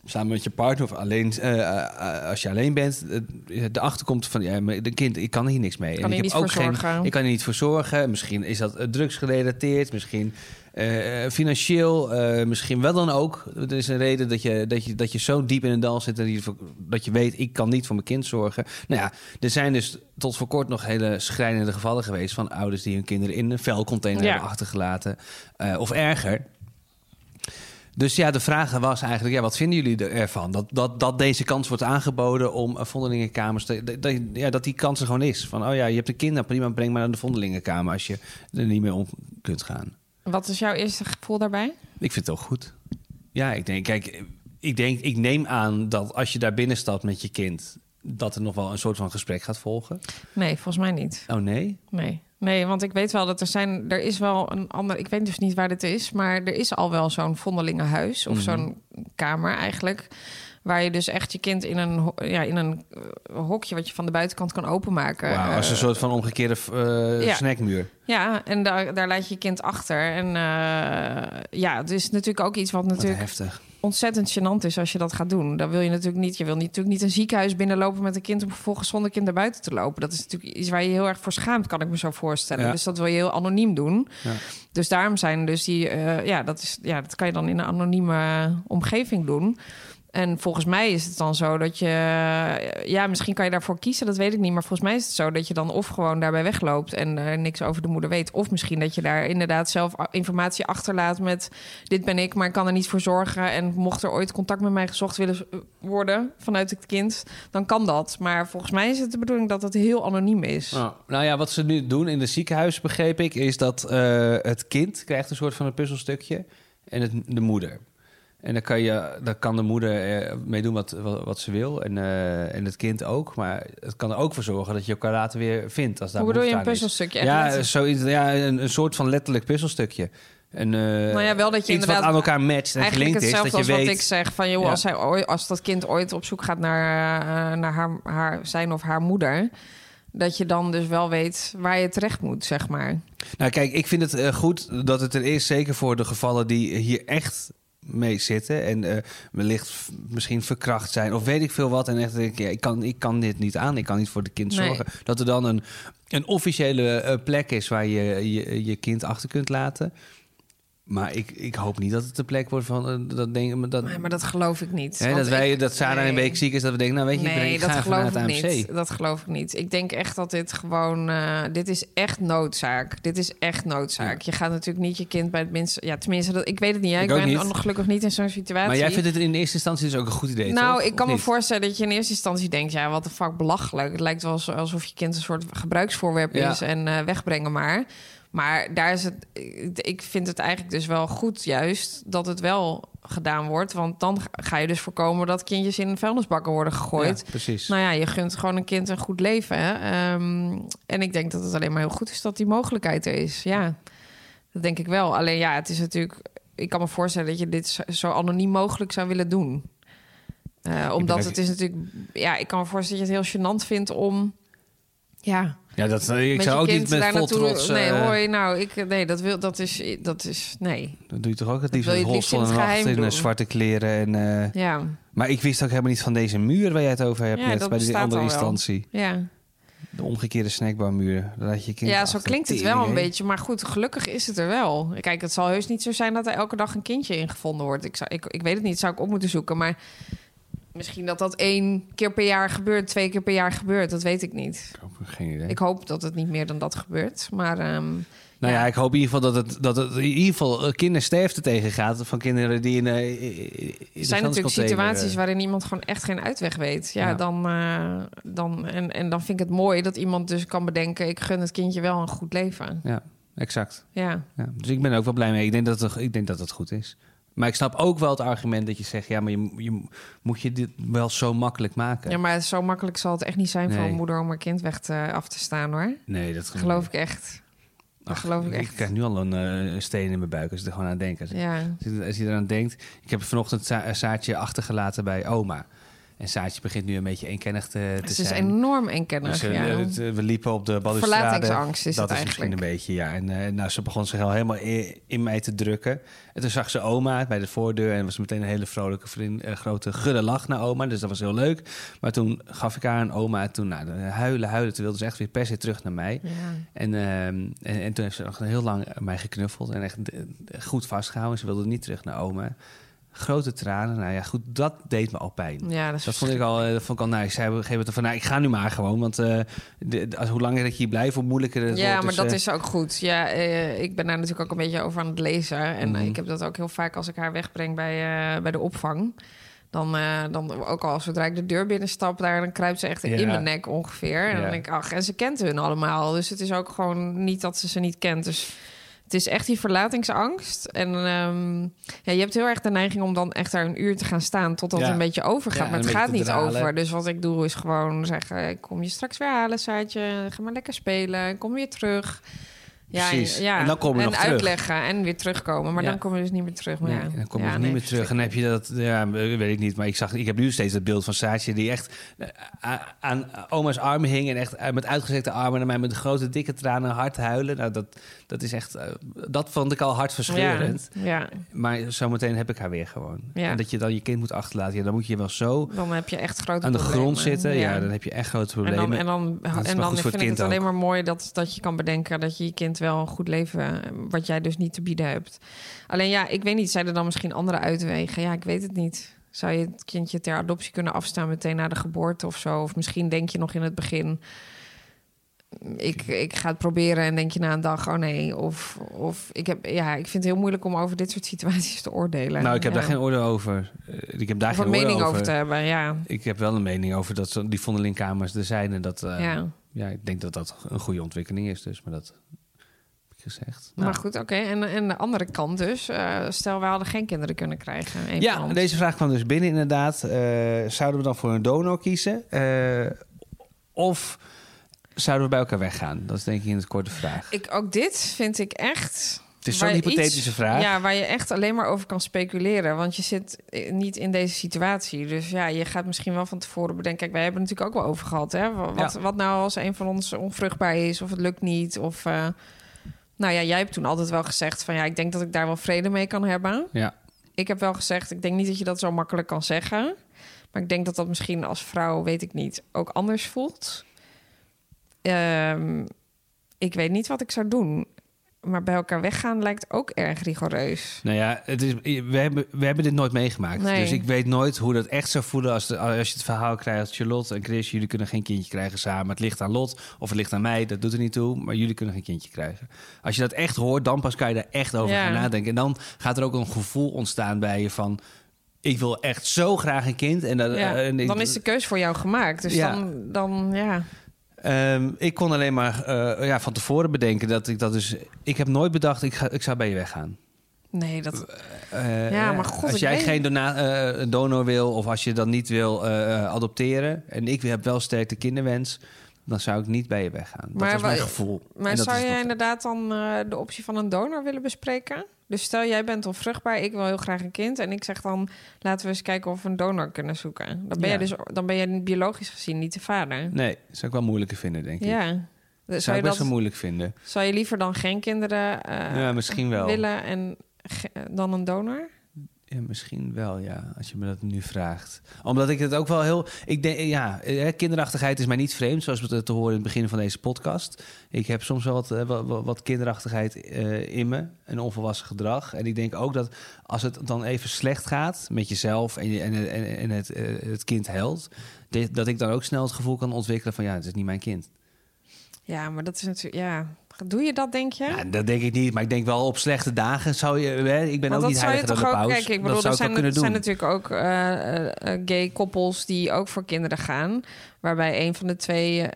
samen met je partner of alleen eh, eh, als je alleen bent, eh, de achterkomt van ja, maar de kind, ik kan hier niks mee. Kan en hier ik heb ook geen, ik kan er niet voor zorgen. Misschien is dat eh, drugsgerelateerd, misschien eh, financieel, eh, misschien wel dan ook. Er is een reden dat je, dat je, dat je zo diep in een dal zit dat je, dat je weet, ik kan niet voor mijn kind zorgen. Nou ja, er zijn dus tot voor kort nog hele schrijnende gevallen geweest van ouders die hun kinderen in een vuilcontainer Ja. hebben achtergelaten. Eh, of erger. Dus ja, de vraag was eigenlijk, ja, wat vinden jullie er- ervan? Dat, dat, dat deze kans wordt aangeboden om eh, vondelingenkamers... te- Dat, dat, ja, dat die kans er gewoon is. Van, oh ja, je hebt een kind, nou prima, breng maar naar de vondelingenkamer... als je er niet meer om kunt gaan. Wat is jouw eerste gevoel daarbij? Ik vind het wel goed. Ja, ik denk, kijk, ik, denk, ik neem aan dat als je daar binnen stapt met je kind... dat er nog wel een soort van gesprek gaat volgen. Nee, volgens mij niet. Oh nee? Nee. Nee, want ik weet wel dat er zijn... Er is wel een ander... Ik weet dus niet waar dit is... maar er is al wel zo'n vondelingenhuis... of Mhm. zo'n kamer eigenlijk... waar je dus echt je kind in een, ja, in een eh, hokje... wat je van de buitenkant kan openmaken. Als een Eh, soort van omgekeerde eh, ja. snackmuur. Ja, en daar, daar laat je je kind achter. En ja, het is natuurlijk ook iets wat Wat natuurlijk heftig. Ontzettend gênant is als je dat gaat doen. Dan wil je natuurlijk niet. Je wil natuurlijk niet een ziekenhuis binnenlopen met een kind om vervolgens zonder kind naar buiten te lopen. Dat is natuurlijk iets waar je heel erg voor schaamt, kan ik me zo voorstellen. Ja. Dus dat wil je heel anoniem doen. Ja. Dus daarom zijn dus die, eh, ja, dat is, ja, dat kan je dan in een anonieme omgeving doen. En volgens mij is het dan zo dat je, ja, misschien kan je daarvoor kiezen, dat weet ik niet. Maar volgens mij is het zo dat je dan of gewoon daarbij wegloopt en niks over de moeder weet. Of misschien dat je daar inderdaad zelf informatie achterlaat met: dit ben ik, maar ik kan er niet voor zorgen. En mocht er ooit contact met mij gezocht willen worden vanuit het kind, dan kan dat. Maar volgens mij is het de bedoeling dat het heel anoniem is. Nou, nou ja, wat ze nu doen in het ziekenhuis, begreep ik, is dat eh, het kind krijgt een soort van een puzzelstukje en het, de moeder. En dan kan, je, dan kan de moeder eh, mee doen wat, wat, wat ze wil en, eh, en het kind ook. Maar het kan er ook voor zorgen dat je elkaar later weer vindt. Als daar Hoe bedoel je een puzzelstukje? Ja, zoiets, ja een, een soort van letterlijk puzzelstukje. Een, eh, Nou ja, wel dat je iets inderdaad wat aan elkaar matcht en Eigenlijk gelinkt is. hetzelfde Dat je als weet, wat ik zeg van joh, Ja. als, hij, ooit- als dat kind ooit op zoek gaat naar, naar haar, haar, zijn of haar moeder, dat je dan dus wel weet waar je terecht moet, zeg maar. Nou, kijk, ik vind het goed dat het er is, zeker voor de gevallen die hier echt mee zitten en eh, wellicht misschien verkracht zijn of weet ik veel wat en echt denk ik, ja, ik kan ik kan dit niet aan, ik kan niet voor de kind Nee. zorgen. Dat er dan een, een officiële eh, plek is waar je, je je kind achter kunt laten. Maar ik, ik hoop niet dat het de plek wordt van eh, dat denken dat, Nee, maar dat geloof ik niet. hè, dat wij ik- dat Sarah nee. een week ziek is dat we denken nou weet je ik, ik dat geloof het ik AMC. niet. Dat geloof ik niet. Ik denk echt dat dit gewoon... eh, dit is echt noodzaak. Dit is echt noodzaak. Je gaat natuurlijk niet je kind bij het minste... Ja, tenminste, dat, ik weet het niet. Hè? Ik Ik, ook ben niet. nog gelukkig niet in zo'n situatie. Maar jij vindt het in eerste instantie dus ook een goed idee, Nou, toch? ik kan me voorstellen dat je in eerste instantie denkt... ja, wat de fuck belachelijk. Het lijkt wel als- alsof je kind een soort gebruiksvoorwerp Ja. is... en eh, wegbrengen maar. Maar daar is het... Ik vind het eigenlijk dus wel goed juist... dat het wel gedaan wordt. Want dan ga je dus voorkomen... dat kindjes in vuilnisbakken worden gegooid. Ja, precies. Nou ja, je gunt gewoon een kind een goed leven. Hè? Ehm, en ik denk dat het alleen maar heel goed is dat die mogelijkheid er is. Ja, dat denk ik wel. Alleen ja, het is natuurlijk... Ik kan me voorstellen dat je dit zo, anoniem mogelijk zou willen doen. Eh, omdat het is natuurlijk... Ja, ik kan me voorstellen dat je het heel gênant vindt om... Ja, ja, dat, ik met zou ook niet met vol trots... nee, eh, hoor je nou, ik, nee, dat, wil, dat, is, dat is... Nee, Dan doe je toch ook het liefst het liefst in het geheim in eh, zwarte kleren. En, eh, ja, maar ik wist ook helemaal niet van deze muur waar jij het over hebt Ja, net dat bij die andere wel. instantie. ja. De omgekeerde snackbarmuur. Laat je kind Ja, zo klinkt het wel een beetje. Maar goed, gelukkig is het er wel. Kijk, het zal heus niet zo zijn dat er elke dag een kindje ingevonden wordt. Ik, zou, ik, ik weet het niet, zou ik op moeten zoeken. Maar Misschien dat dat één keer per jaar gebeurt, twee keer per jaar gebeurt. Dat weet ik niet. Ik heb geen idee. Ik hoop dat het niet meer dan dat gebeurt. Maar ehm, nou ja. ja. ik hoop in ieder geval dat het, dat het in ieder geval eh, kindersterfte tegengaat van kinderen die in, eh, in, er zijn natuurlijk situaties eh, waarin iemand gewoon echt geen uitweg weet. Ja, Ja. Dan, dan, en, en dan vind ik het mooi dat iemand dus kan bedenken... ik gun het kindje wel een goed leven. Ja, exact. Ja, Ja, dus ik ben er ook wel blij mee. Ik denk dat het, ik denk dat het goed is. Maar ik snap ook wel het argument dat je zegt... ja, maar je, je moet je dit wel zo makkelijk maken. ja maar zo makkelijk zal het echt niet zijn... voor een moeder om haar kind weg te, af te staan, hoor. Nee, dat geloof ik echt. Dat Ach, geloof ik Ik echt. krijg nu al een eh, steen in mijn buik als ik er gewoon aan denk. Als, Ja. als je- als je eraan denkt... Ik heb vanochtend een Saartje achtergelaten bij oma. En Saartje begint nu een beetje eenkennig te, te Het is zijn. enorm eenkennig, Dus, eh, ja. het, eh, we liepen op de balustrade. Verlatingsangst is dat het is misschien een beetje, ja. En eh, nou, ze begon zich al helemaal in, in mij te drukken. En toen zag ze oma bij de voordeur... en was meteen een hele vrolijke vriend, grote gudde lach naar oma. Dus dat was heel leuk. Maar toen gaf ik haar een oma en toen nou, huilen, huilen. Toen wilde ze echt weer per se terug naar mij. Ja. En, ehm, en, en toen heeft ze nog heel lang mij geknuffeld en echt goed vastgehouden. Ze wilde niet terug naar oma. Grote tranen. Nou ja, goed, dat deed me al pijn. Ja, dat is Dat vond ik al, eh, dat vond ik al nou, ik zei op een gegeven moment van, nou, ik ga nu maar gewoon, want eh, de, als, hoe langer dat je hier blijft, hoe moeilijker het Ja, wordt. maar Dus, dat eh, is ook goed. Ja, ik ben daar natuurlijk ook een beetje over aan het lezen. En Mhm. ik heb dat ook heel vaak als ik haar wegbreng bij, bij de opvang. Dan, dan ook al zodra ik de deur binnenstap, daar, dan kruipt ze echt Ja. in mijn nek ongeveer. En Ja. dan denk ik, ach, en ze kent hun allemaal. Dus het is ook gewoon niet dat ze ze niet kent. Dus het is echt die verlatingsangst. En ehm, ja, je hebt heel erg de neiging om dan echt daar een uur te gaan staan... totdat Ja. het een beetje overgaat. Ja, maar het gaat niet dralen. over. Dus wat ik doe is gewoon zeggen... ik kom je straks weer halen, Saartje. Ga maar lekker spelen. Kom weer terug. Ja, Precies. En, ja. En dan kom je en nog terug. uitleggen en weer terugkomen. Maar Ja. dan kom je dus niet meer terug. Maar Nee, ja. en dan kom je dus nee, niet meer terug. En heb je dat, ja, weet ik niet. Maar ik, zag, ik heb nu steeds dat beeld van Saatje die echt eh, a- aan oma's armen hing. En echt eh, met uitgezekte armen naar mij met grote dikke tranen hard huilen. Nou, dat, dat is echt, eh, dat vond ik al hartverscheurend. Ja, Maar zometeen heb ik haar weer gewoon. Ja. En dat je dan je kind moet achterlaten. Ja, dan moet je wel zo dan heb je echt grote aan de problemen. grond zitten. Ja. dan heb je echt grote En problemen. dan, en dan, en dan vind het ik het alleen maar mooi dat, dat je kan bedenken dat je je kind wel een goed leven, wat jij dus niet te bieden hebt. Alleen ja, ik weet niet, zijn er dan misschien andere uitwegen? Ja, ik weet het niet. Zou je het kindje ter adoptie kunnen afstaan meteen na de geboorte of zo? Of misschien denk je nog in het begin, ik, ik ga het proberen en denk je na een dag, oh nee. Of, of ik, heb, ja, ik vind het heel moeilijk om over dit soort situaties te oordelen. nou, ik heb ja. daar geen oordeel over. Eh, Ik heb daar Of geen een mening over te hebben, ja. Ik heb wel een mening over dat die vondelingkamers er zijn. En dat, eh, ja. ja, ik denk dat dat een goede ontwikkeling is. Dus, maar dat gezegd. Nou, Maar goed, oké. En, en de andere kant dus. eh, stel, we hadden geen kinderen kunnen krijgen. Ja, ons. deze vraag kwam dus binnen inderdaad. Eh, zouden we dan voor een donor kiezen? Eh, of zouden we bij elkaar weggaan? Dat is denk ik in het korte vraag. Ik, ook dit vind ik echt... Het is zo'n hypothetische iets- vraag. Ja, waar je echt alleen maar over kan speculeren. Want je zit niet in deze situatie. Dus ja, je gaat misschien wel van tevoren bedenken... Kijk, wij hebben het natuurlijk ook wel over gehad. Hè? Wat, Ja. wat nou als een van ons onvruchtbaar is... of het lukt niet, of... nou ja, jij hebt toen altijd wel gezegd van... ja, ik denk dat ik daar wel vrede mee kan hebben. Ja. Ik heb wel gezegd, ik denk niet dat je dat zo makkelijk kan zeggen. Maar ik denk dat dat misschien als vrouw, weet ik niet, ook anders voelt. Ehm, ik weet niet wat ik zou doen. Maar bij elkaar weggaan lijkt ook erg rigoureus. Nou ja, het is, we, hebben, we hebben dit nooit meegemaakt. Nee. Dus ik weet nooit hoe dat echt zou voelen als, de, als je het verhaal krijgt. Charlotte en Chris, jullie kunnen geen kindje krijgen samen. Het ligt aan Lot of het ligt aan mij, dat doet er niet toe. Maar jullie kunnen geen kindje krijgen. Als je dat echt hoort, dan pas kan je daar echt over Ja. gaan nadenken. En dan gaat er ook een gevoel ontstaan bij je van... Ik wil echt zo graag een kind. En, dat, Ja, eh, en ik- dan is de keus voor jou gemaakt. Dus Ja. dan, dan, ja. Ehm, ik kon alleen maar eh, ja, van tevoren bedenken dat ik dat dus... Ik heb nooit bedacht, ik, ga, ik zou bij je weggaan. Nee, dat... Eh, Ja, eh, maar god, als jij geen dona- donor wil of als je dan niet wil adopteren en ik heb wel sterk de kinderwens, dan zou ik niet bij je weggaan. Dat Maar is mijn gevoel. Maar dat zou nog- inderdaad dan de optie van een donor willen bespreken? Dus stel, jij bent onvruchtbaar, ik wil heel graag een kind... en ik zeg dan, laten we eens kijken of we een donor kunnen zoeken. Dan ben, Ja. je, dus, dan ben je biologisch gezien niet de vader. Nee, zou ik wel moeilijker vinden, denk ik. Ja. Zou Zou ik je, best wel dat, moeilijk vinden. zou je liever dan geen kinderen eh, ja, misschien wel. willen en dan een donor? Misschien wel, ja, als je me dat nu vraagt. Omdat ik het ook wel heel... Ik denk, ja, kinderachtigheid is mij niet vreemd, zoals we te horen in het begin van deze podcast. Ik heb soms wel wat, eh, kinderachtigheid eh, in me, een onvolwassen gedrag. En ik denk ook dat als het dan even slecht gaat met jezelf en, en, en, en het, eh, het kind helpt... dat ik dan ook snel het gevoel kan ontwikkelen van... ja, het is niet mijn kind. Ja, maar dat is natuurlijk... Ja, doe je dat, denk je? Ja, dat denk ik niet, maar ik denk wel op slechte dagen zou je... Hè, ik ben Want ook niet heiliger dan de paus. Kijk, ik bedoel, dat zou er zijn, er zijn natuurlijk ook eh, eh, eh, gay koppels die ook voor kinderen gaan. Waarbij een van de twee,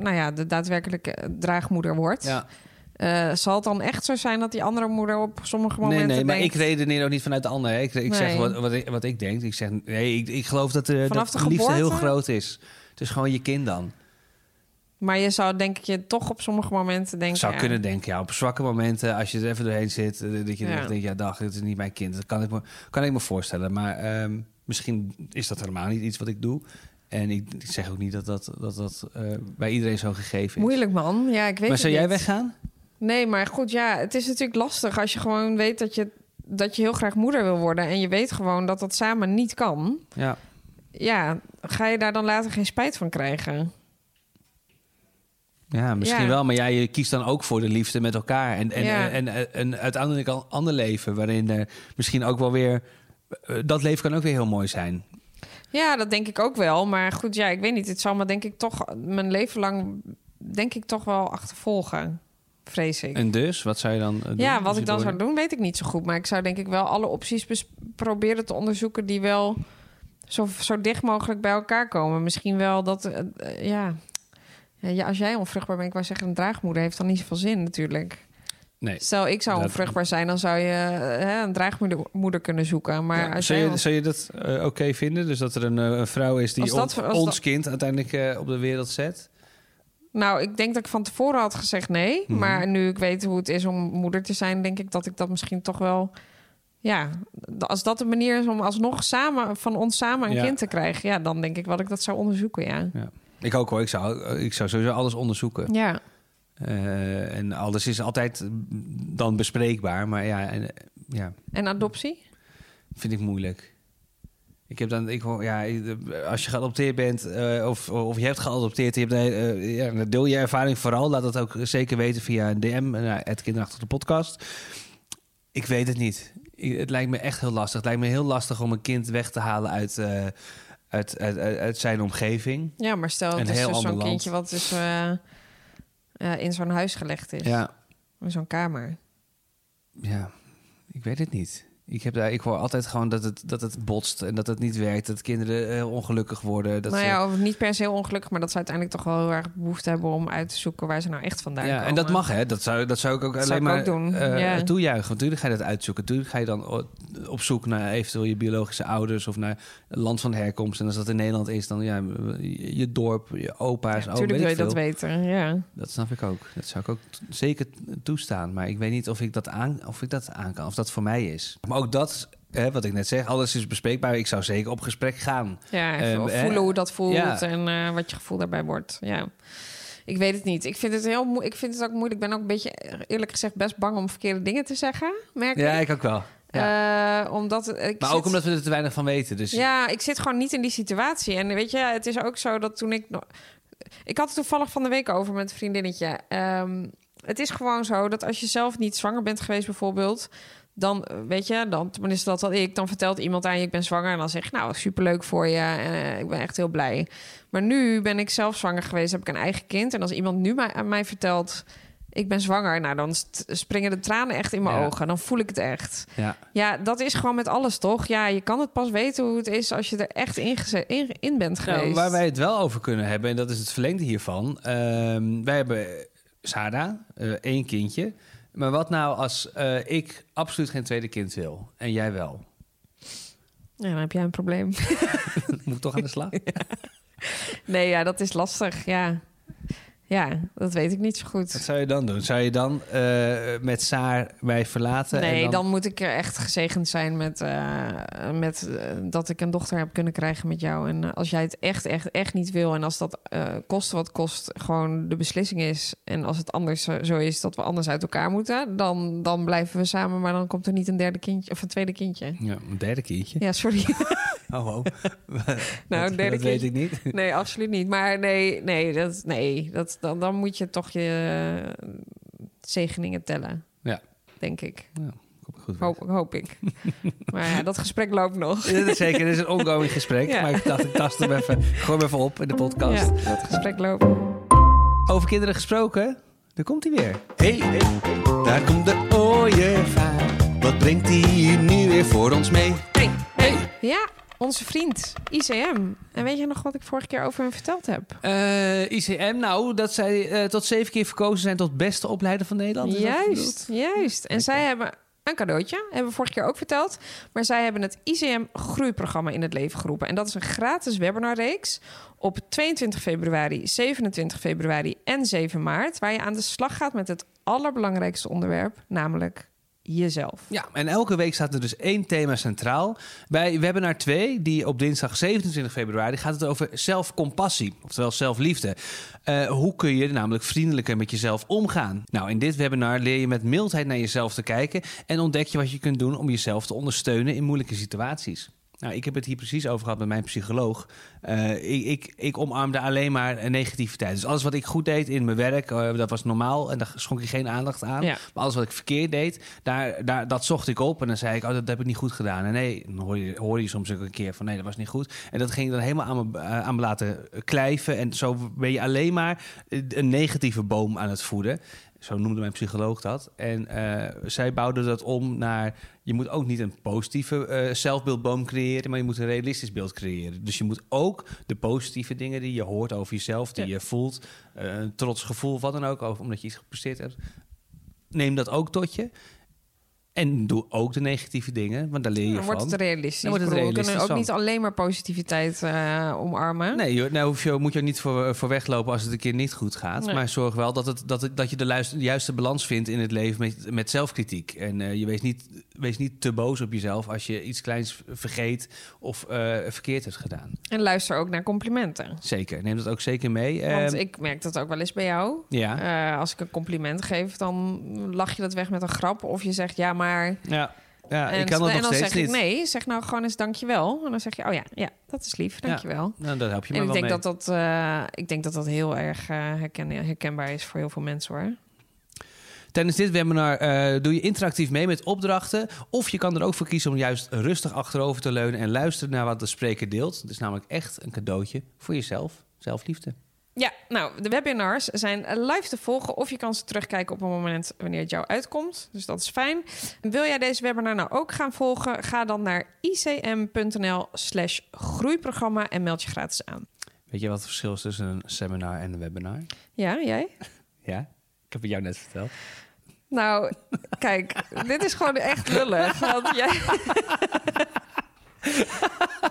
nou ja, de daadwerkelijke draagmoeder wordt. Ja. Zal het dan echt zo zijn dat die andere moeder op sommige momenten Nee, nee, maar denkt... ik redeneer ook niet vanuit de ander. hè. Ik, ik zeg wat, wat, ik, wat ik denk. Ik zeg, nee, ik, ik geloof dat, dat de liefde heel groot is. Het is gewoon je kind dan. Maar je zou denk ik je toch op sommige momenten denken... Zou ja, kunnen denken, ja, op zwakke momenten, als je er even doorheen zit, eh, dat je Ja. denkt, ja, dag, dit is niet mijn kind. Dat kan ik me, kan ik me voorstellen. Maar ehm, misschien is dat helemaal niet iets wat ik doe. En ik, ik zeg ook niet dat dat, dat, dat eh, bij iedereen zo gegeven is. Moeilijk man, ja, ik weet maar zou jij niet. weggaan? Nee, maar goed, ja, het is natuurlijk lastig als je gewoon weet dat je, dat je heel graag moeder wil worden... en je weet gewoon dat dat samen niet kan. Ja. Ja, ga je daar dan later geen spijt van krijgen? Ja, misschien Ja. wel. Maar ja, je kiest dan ook voor de liefde met elkaar. En, en, Ja. en, en, en uiteindelijk een ander leven... waarin er misschien ook wel weer... eh, dat leven kan ook weer heel mooi zijn. Ja, dat denk ik ook wel. Maar goed, ja, ik weet niet. Het zal me denk ik toch mijn leven lang... denk ik toch wel achtervolgen, vrees ik. En dus, wat zou je dan eh, doen? Ja, wat ik dan door- zou doen, weet ik niet zo goed. Maar ik zou denk ik wel alle opties proberen te onderzoeken... die wel zo, zo dicht mogelijk bij elkaar komen. Misschien wel dat... eh, ja. Ja, als jij onvruchtbaar bent, ik wou zeggen... een draagmoeder heeft dan niet zoveel zin natuurlijk. Nee. Stel, ik zou Dat- onvruchtbaar zijn... dan zou je eh, hè, een draagmoeder moeder kunnen zoeken. Maar Ja, als zou, je, zou je dat eh, oké vinden? Dus dat er een, eh, vrouw is die dat- on- ons dat- kind uiteindelijk op de wereld zet? Nou, ik denk dat ik van tevoren had gezegd nee. Mhm. Maar nu ik weet hoe het is om moeder te zijn, denk ik dat ik dat misschien toch wel. Ja, als dat de manier is om alsnog samen van ons samen een Ja. kind te krijgen, ja, dan denk ik wel dat ik dat zou onderzoeken. Ja. Ja. Ik ook hoor. Ik zou, eh, ik zou sowieso alles onderzoeken. Ja. Eh, en alles is altijd dan bespreekbaar. Maar ja, en, eh, ja En adoptie? vind ik moeilijk. Ik heb dan, ik hoor, ja, als je geadopteerd bent of, of je hebt geadopteerd, je hebt, ja, deel je ervaring vooral. Laat dat ook zeker weten via een DM, naar het kinderachtig de podcast. Ik weet het niet. Ik- Het lijkt me echt heel lastig. Het lijkt me heel lastig om een kind weg te halen uit, uit, uit, uit, uit zijn omgeving. Ja, maar stel het is dus zo'n kindje wat dus eh, eh, in zo'n huis gelegd is. Ja, In zo'n kamer. ja, ik weet het niet. Ik, heb daar, ik hoor altijd gewoon dat het, dat het botst en dat het niet werkt. Dat kinderen heel ongelukkig worden. Dat nou ze- ja, of niet per se heel ongelukkig, maar dat ze uiteindelijk toch wel heel erg behoefte hebben om uit te zoeken waar ze nou echt vandaan ja, komen. en dat mag, hè? Dat zou, dat zou ik ook Dat alleen ik maar ook doen, eh, ja. toejuichen. Want Natuurlijk ga je dat uitzoeken. Natuurlijk ga je dan op zoek naar eventueel je biologische ouders of naar land van herkomst. En als dat in Nederland is, dan ja, je dorp, je opa's, Ja, oh, natuurlijk weet wil je dat weten, ja. Dat snap ik ook. Dat zou ik ook zeker toestaan. Maar ik weet niet of ik dat aan, of ik dat aan kan, of dat voor mij is. Maar ook dat, hè, wat ik net zeg, alles is bespreekbaar. Ik zou zeker op gesprek gaan. Ja, even Ehm, voelen hoe dat voelt ja. en eh, wat je gevoel daarbij wordt. Ja. Ik weet het niet. Ik vind het heel ik vind het ook moeilijk. Ik ben ook een beetje, eerlijk gezegd, best bang om verkeerde dingen te zeggen. Merk Ja, ik. ik ook wel. Ja. Eh, omdat ik maar zit- ook omdat we er te weinig van weten. Dus Ja, ik zit gewoon niet in die situatie. En weet je, het is ook zo dat toen ik. Ik had het toevallig van de week over met een vriendinnetje. Ehm, het is gewoon zo dat als je zelf niet zwanger bent geweest, bijvoorbeeld. Dan eh, weet je, dan, tenminste dat had ik. Dan vertelt iemand aan je, ik ben zwanger. En dan zeg je, nou, superleuk voor je. En eh, ik ben echt heel blij. Maar nu ben ik zelf zwanger geweest, heb ik een eigen kind. En als iemand nu mij, aan mij vertelt, ik ben zwanger. Nou, dan springen de tranen echt in mijn Ja. ogen. Dan voel ik het echt. ja. Ja, dat is gewoon met alles, toch? Ja, je kan het pas weten hoe het is als je er echt in, in, in bent geweest. Nou, waar wij het wel over kunnen hebben, en dat is het verlengde hiervan. Ehm, wij hebben Sarah, eh, één kindje. Maar wat nou als eh, ik absoluut geen tweede kind wil en jij wel? Ja, dan heb jij een probleem. Moet ik toch aan de slag? Nee, ja, dat is lastig, ja. Ja, dat weet ik niet zo goed. Wat zou je dan doen? Zou je dan eh, met Saar mij verlaten? en Nee, dan... moet ik er echt gezegend zijn met, eh, met eh, dat ik een dochter heb kunnen krijgen met jou. En als jij het echt, echt, echt niet wil en als dat kost wat kost, gewoon de beslissing is. En als het anders zo- is dat we anders uit elkaar moeten, dan, dan blijven we samen. Maar dan komt er niet een derde kindje of een tweede kindje. Ja, een derde kindje. Ja, sorry. Oh, oh. Nou, dat, derde dat weet ik niet. Nee, absoluut niet. Maar nee, nee, dat, nee dat, dan, dan moet je toch je eh, zegeningen tellen. Ja. Denk ik. Ik goed. Hoop, hoop ik. maar ja, dat gesprek loopt nog. Ja, dat is zeker, dit is een ongoing gesprek. Ja. Maar ik dacht, ik tast hem even, gooi hem even op in de podcast. Ja, dat gesprek loopt. Over kinderen gesproken, daar komt hij weer. Hey, daar komt de ooievaar. Wat brengt hij nu weer voor ons mee? Onze vriend ICM. En weet je nog wat ik vorige keer over hem verteld heb? Eh, ICM, nou, dat zij eh, tot zeven keer verkozen zijn tot beste opleider van Nederland. Juist, juist. En zij hebben een cadeautje, hebben we vorige keer ook verteld. Maar zij hebben het ICM Groeiprogramma in het leven geroepen. En dat is een gratis webinarreeks op 22 februari, 27 februari en 7 maart... waar je aan de slag gaat met het allerbelangrijkste onderwerp, namelijk jezelf. Ja, en elke week staat er dus één thema centraal. Bij webinar 2, die op dinsdag 27 februari, gaat het over zelfcompassie, oftewel zelfliefde. Eh, hoe kun je namelijk vriendelijker met jezelf omgaan? Nou, in dit webinar leer je met mildheid naar jezelf te kijken en ontdek je wat je kunt doen om jezelf te ondersteunen in moeilijke situaties. Nou, ik heb het hier precies over gehad met mijn psycholoog. Eh, ik, ik, ik omarmde alleen maar negativiteit. Dus alles wat ik goed deed in mijn werk, eh, dat was normaal. En daar schonk ik geen aandacht aan. Ja. Maar alles wat ik verkeerd deed, daar, daar, dat zocht ik op. En dan zei ik, oh, dat heb ik niet goed gedaan. En nee, dan hoor je, hoor je soms ook een keer van, nee, dat was niet goed. En dat ging dan helemaal aan me, eh, aan me laten klijven. En zo ben je alleen maar een negatieve boom aan het voeden. Zo noemde mijn psycholoog dat. En eh, zij bouwde dat om naar... je moet ook niet een positieve eh, zelfbeeldboom creëren... maar je moet een realistisch beeld creëren. Dus je moet ook de positieve dingen die je hoort over jezelf... die Ja. je voelt, eh, een trots gevoel, wat dan ook... Over, omdat je iets gepresteerd hebt... neem dat ook tot je... En doe ook de negatieve dingen, want daar leer je Dan wordt van. het realistisch. Dan wordt het we realistisch kunnen ook van. niet alleen maar positiviteit eh, omarmen. Nee, joh, nou hoef je, moet je ook niet voor, voor weglopen als het een keer niet goed gaat. Nee. Maar zorg wel dat, het, dat, het, dat je de, luister- de juiste balans vindt in het leven met, met zelfkritiek. En eh, je wees niet, wees niet te boos op jezelf als je iets kleins vergeet of eh, verkeerd hebt gedaan. En luister ook naar complimenten. Zeker, neem dat ook zeker mee. Want Ehm, ik merk dat ook wel eens bij jou. ja, Eh, als ik een compliment geef, dan lach je dat weg met een grap. Of je zegt ja, maar. Ja, ja en, ik kan dat en nog dan steeds zeg niet. ik nee, zeg nou gewoon eens dankjewel. En dan zeg je, oh ja, ja dat is lief, dankjewel. Nou, daar help je me En ik wel denk mee. dat dat, eh, ik denk dat dat heel erg eh, herken, herkenbaar is voor heel veel mensen hoor. Tijdens dit webinar eh, doe je interactief mee met opdrachten. Of je kan er ook voor kiezen om juist rustig achterover te leunen en luisteren naar wat de spreker deelt. Het is namelijk echt een cadeautje voor jezelf, zelfliefde. Ja, nou, de webinars zijn live te volgen of je kan ze terugkijken op een moment wanneer het jou uitkomt. Dus dat is fijn. Wil jij deze webinar nou ook gaan volgen? Ga dan naar icm.nl slash groeiprogramma en meld je gratis aan. Weet je wat het verschil is tussen een seminar en een webinar? Ja, jij? Ja, ik heb het jou net verteld. Nou, kijk, dit is gewoon echt lullig. Want jij...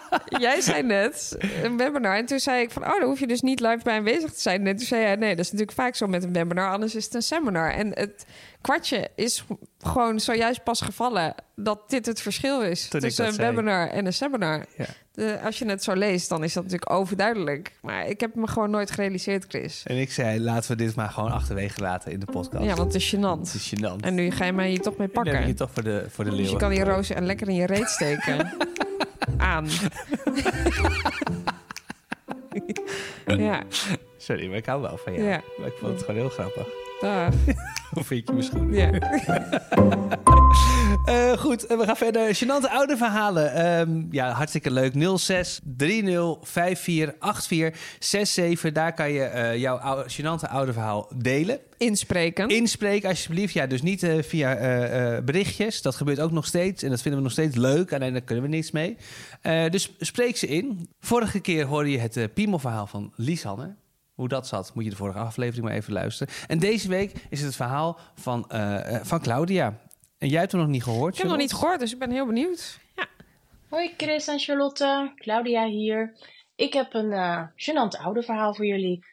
jij zei net een webinar. En toen zei ik van, oh, dan hoef je dus niet live bij aanwezig te zijn. En toen zei jij, nee, dat is natuurlijk vaak zo met een webinar. Anders is het een seminar. En het kwartje is gewoon zojuist pas gevallen... dat dit het verschil is Toen tussen een zei. webinar en een seminar. Ja. De, als je het zo leest, dan is dat natuurlijk overduidelijk. Maar ik heb me gewoon nooit gerealiseerd, Chris. En ik zei, laten we dit maar gewoon achterwege laten in de podcast. Ja, want het is Het gênant. is gênant. En nu ga je mij hier toch mee pakken. je toch voor de, voor de Dus je kan die roos en lekker in je reet steken. Aan. ja, Sorry, maar ik hou wel van jou. Ja. Maar ik vond het gewoon heel grappig. Dag. Hoe vind je mijn schoenen? Ja. Eh, goed, eh, we gaan verder. Gênante oude verhalen. Ehm, ja, hartstikke leuk. 06 30 54 84 67. Daar kan je eh, jouw oude, oude verhaal delen. Inspreken. Inspreek alsjeblieft. Ja, dus niet via berichtjes. Dat gebeurt ook nog steeds. En dat vinden we nog steeds leuk. Alleen daar kunnen we niks mee. Dus spreek ze in. Vorige keer hoorde je het Piemel-verhaal van Lisanne. Hoe dat zat, moet je de vorige aflevering maar even luisteren. En deze week is het het verhaal van, eh, eh, van Claudia. En jij hebt hem nog niet gehoord, ik heb nog niet gehoord, dus ik ben heel benieuwd. Ja. Hoi Chris en Charlotte, Claudia hier. Ik heb een eh gênant oude verhaal voor jullie.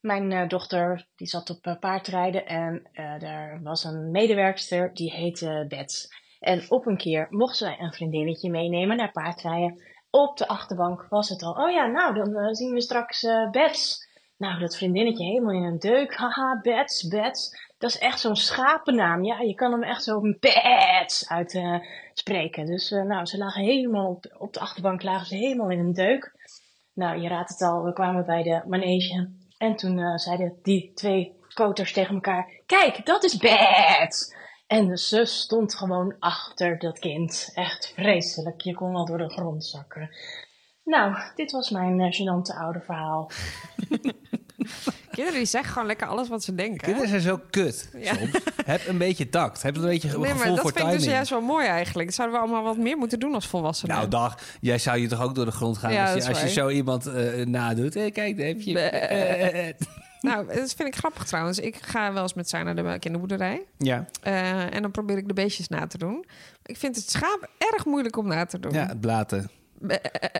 Mijn eh, dochter die zat op uh, paardrijden en uh, er was een medewerkster die heette Bets. En op een keer mocht zij een vriendinnetje meenemen naar paardrijden. Op de achterbank was het al. Oh ja, nou dan zien we straks Bets. Nou, dat vriendinnetje helemaal in een deuk. Haha, Bets, Bets. Dat is echt zo'n schapennaam. Ja, je kan hem echt zo Bets uitspreken. dus nou, ze lagen helemaal op, op de achterbank lagen ze helemaal in een deuk. Nou, je raadt het al, we kwamen bij de manege. En toen uh, zeiden die twee koters tegen elkaar: Kijk, dat is Bad! En de zus stond gewoon achter dat kind. Echt vreselijk. Je kon wel door de grond zakken. Nou, dit was mijn uh, gênante oude verhaal. Kinderen die zeggen gewoon lekker alles wat ze denken. Kinderen zijn zo kut. Ja. Soms. heb een beetje tact. Heb een beetje nee, gevoel maar dat vind ik dus juist wel mooi eigenlijk. Dat zouden we allemaal wat meer moeten doen als volwassenen. Nou dag, jij zou je toch ook door de grond gaan ja, als, je, als je, zo iemand uh, nadoet. Hey, kijk, daar heb je... nou, dat vind ik grappig trouwens. Ik ga wel eens met zij naar de kinderboerderij. Ja. Uh, en dan probeer ik de beestjes na te doen. Ik vind het schaap erg moeilijk om na te doen. Ja, het blaten.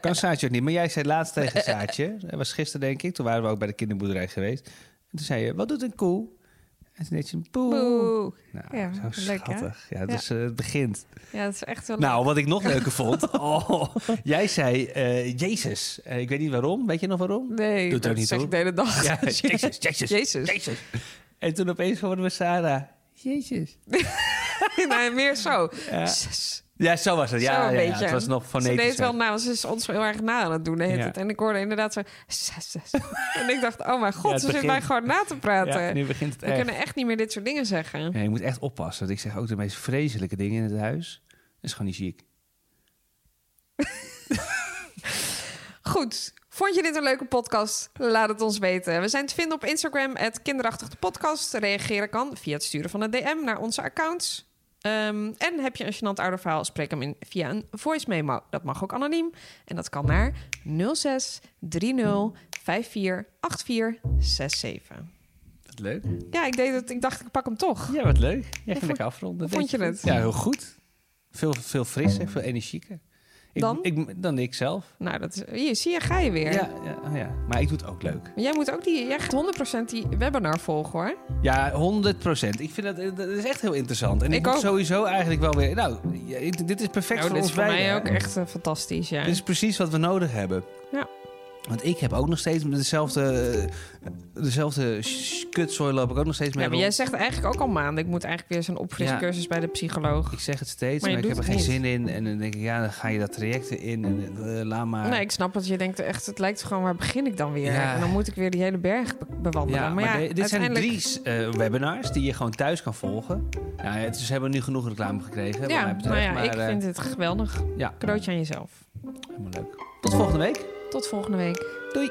Kan Saatje ook niet. Maar jij zei laatst tegen Saatje, dat was gisteren denk ik, toen waren we ook bij de kinderboerderij geweest. En toen zei je, wat doet een koe? En toen deed je een poe. Nou, ja, zo schattig. ja, dus ja. Uh, het begint. Ja, dat is echt wel Nou, wat ik nog leuker vond. Oh, jij zei uh, Jezus. Uh, ik weet niet waarom. Weet je nog waarom? Nee, Doet dat niet zeg ik de hele dag. Ja, Jezus, Jezus, Jezus. Jezus. En toen opeens hoorden we Sarah. Jezus. nee, meer zo. Ja. Ja, zo was het. Ja, ja, ja, het was nog fonetisch. Ze deed wel nou, ze is ons heel erg na aan het doen. Ja. En ik hoorde inderdaad zo... en ik dacht, oh mijn god, ze zitten mij gewoon na te praten. Ja, nu begint het We echt. kunnen echt niet meer dit soort dingen zeggen. Ja, je moet echt oppassen. Want ik zeg ook de meest vreselijke dingen in het huis. Dat is gewoon niet ziek. Goed. Vond je dit een leuke podcast? Laat het ons weten. We zijn te vinden op Instagram, het kinderachtig de podcast. Reageren kan via het sturen van een DM naar onze accounts. Um, en heb je een gênant ouderverhaal, spreek hem in via een voice memo. Dat mag ook anoniem. En dat kan naar 06 30 54 84 67. Wat leuk. Ja, ik, deed het, ik dacht, ik pak hem toch. Ja, wat leuk. Jij ging lekker afronden. Vond je het? Ja, heel goed. Veel, veel frisser, veel energieker. Ik, dan? Ik, dan ik zelf. Nou, dat is, hier, zie je, ga je weer. Ja, ja, oh ja, maar ik doe het ook leuk. jij moet ook die, jij gaat 100% die webinar volgen hoor. Ja, 100%. Ik vind dat, dat is echt heel interessant. En ik, ik moet sowieso eigenlijk wel weer... Nou, dit is perfect nou, voor dit ons is voor mij ook echt uh, fantastisch, ja. Dit is precies wat we nodig hebben. Ja. Want ik heb ook nog steeds dezelfde, dezelfde kutzooi loop ik ook nog steeds mee. Ja, maar jij zegt eigenlijk ook al maanden... ik moet eigenlijk weer zo'n opfriscursus ja, bij de psycholoog. Ik zeg het steeds, maar, maar ik heb er geen niet. zin in. En dan denk ik, ja, dan ga je dat traject in en uh, laat maar. Nee, ik snap dat je denkt echt... het lijkt gewoon, waar begin ik dan weer? Ja. En dan moet ik weer die hele berg be bewandelen. Ja, maar, maar ja, dit zijn drie uh, webinars die je gewoon thuis kan volgen. Ja, het, ze hebben nu genoeg reclame gekregen. Ja, betreft, maar ja, maar, ik uh, vind het geweldig. Ja. Cadeautje aan jezelf. Helemaal leuk. Tot volgende week. Tot volgende week. Doei.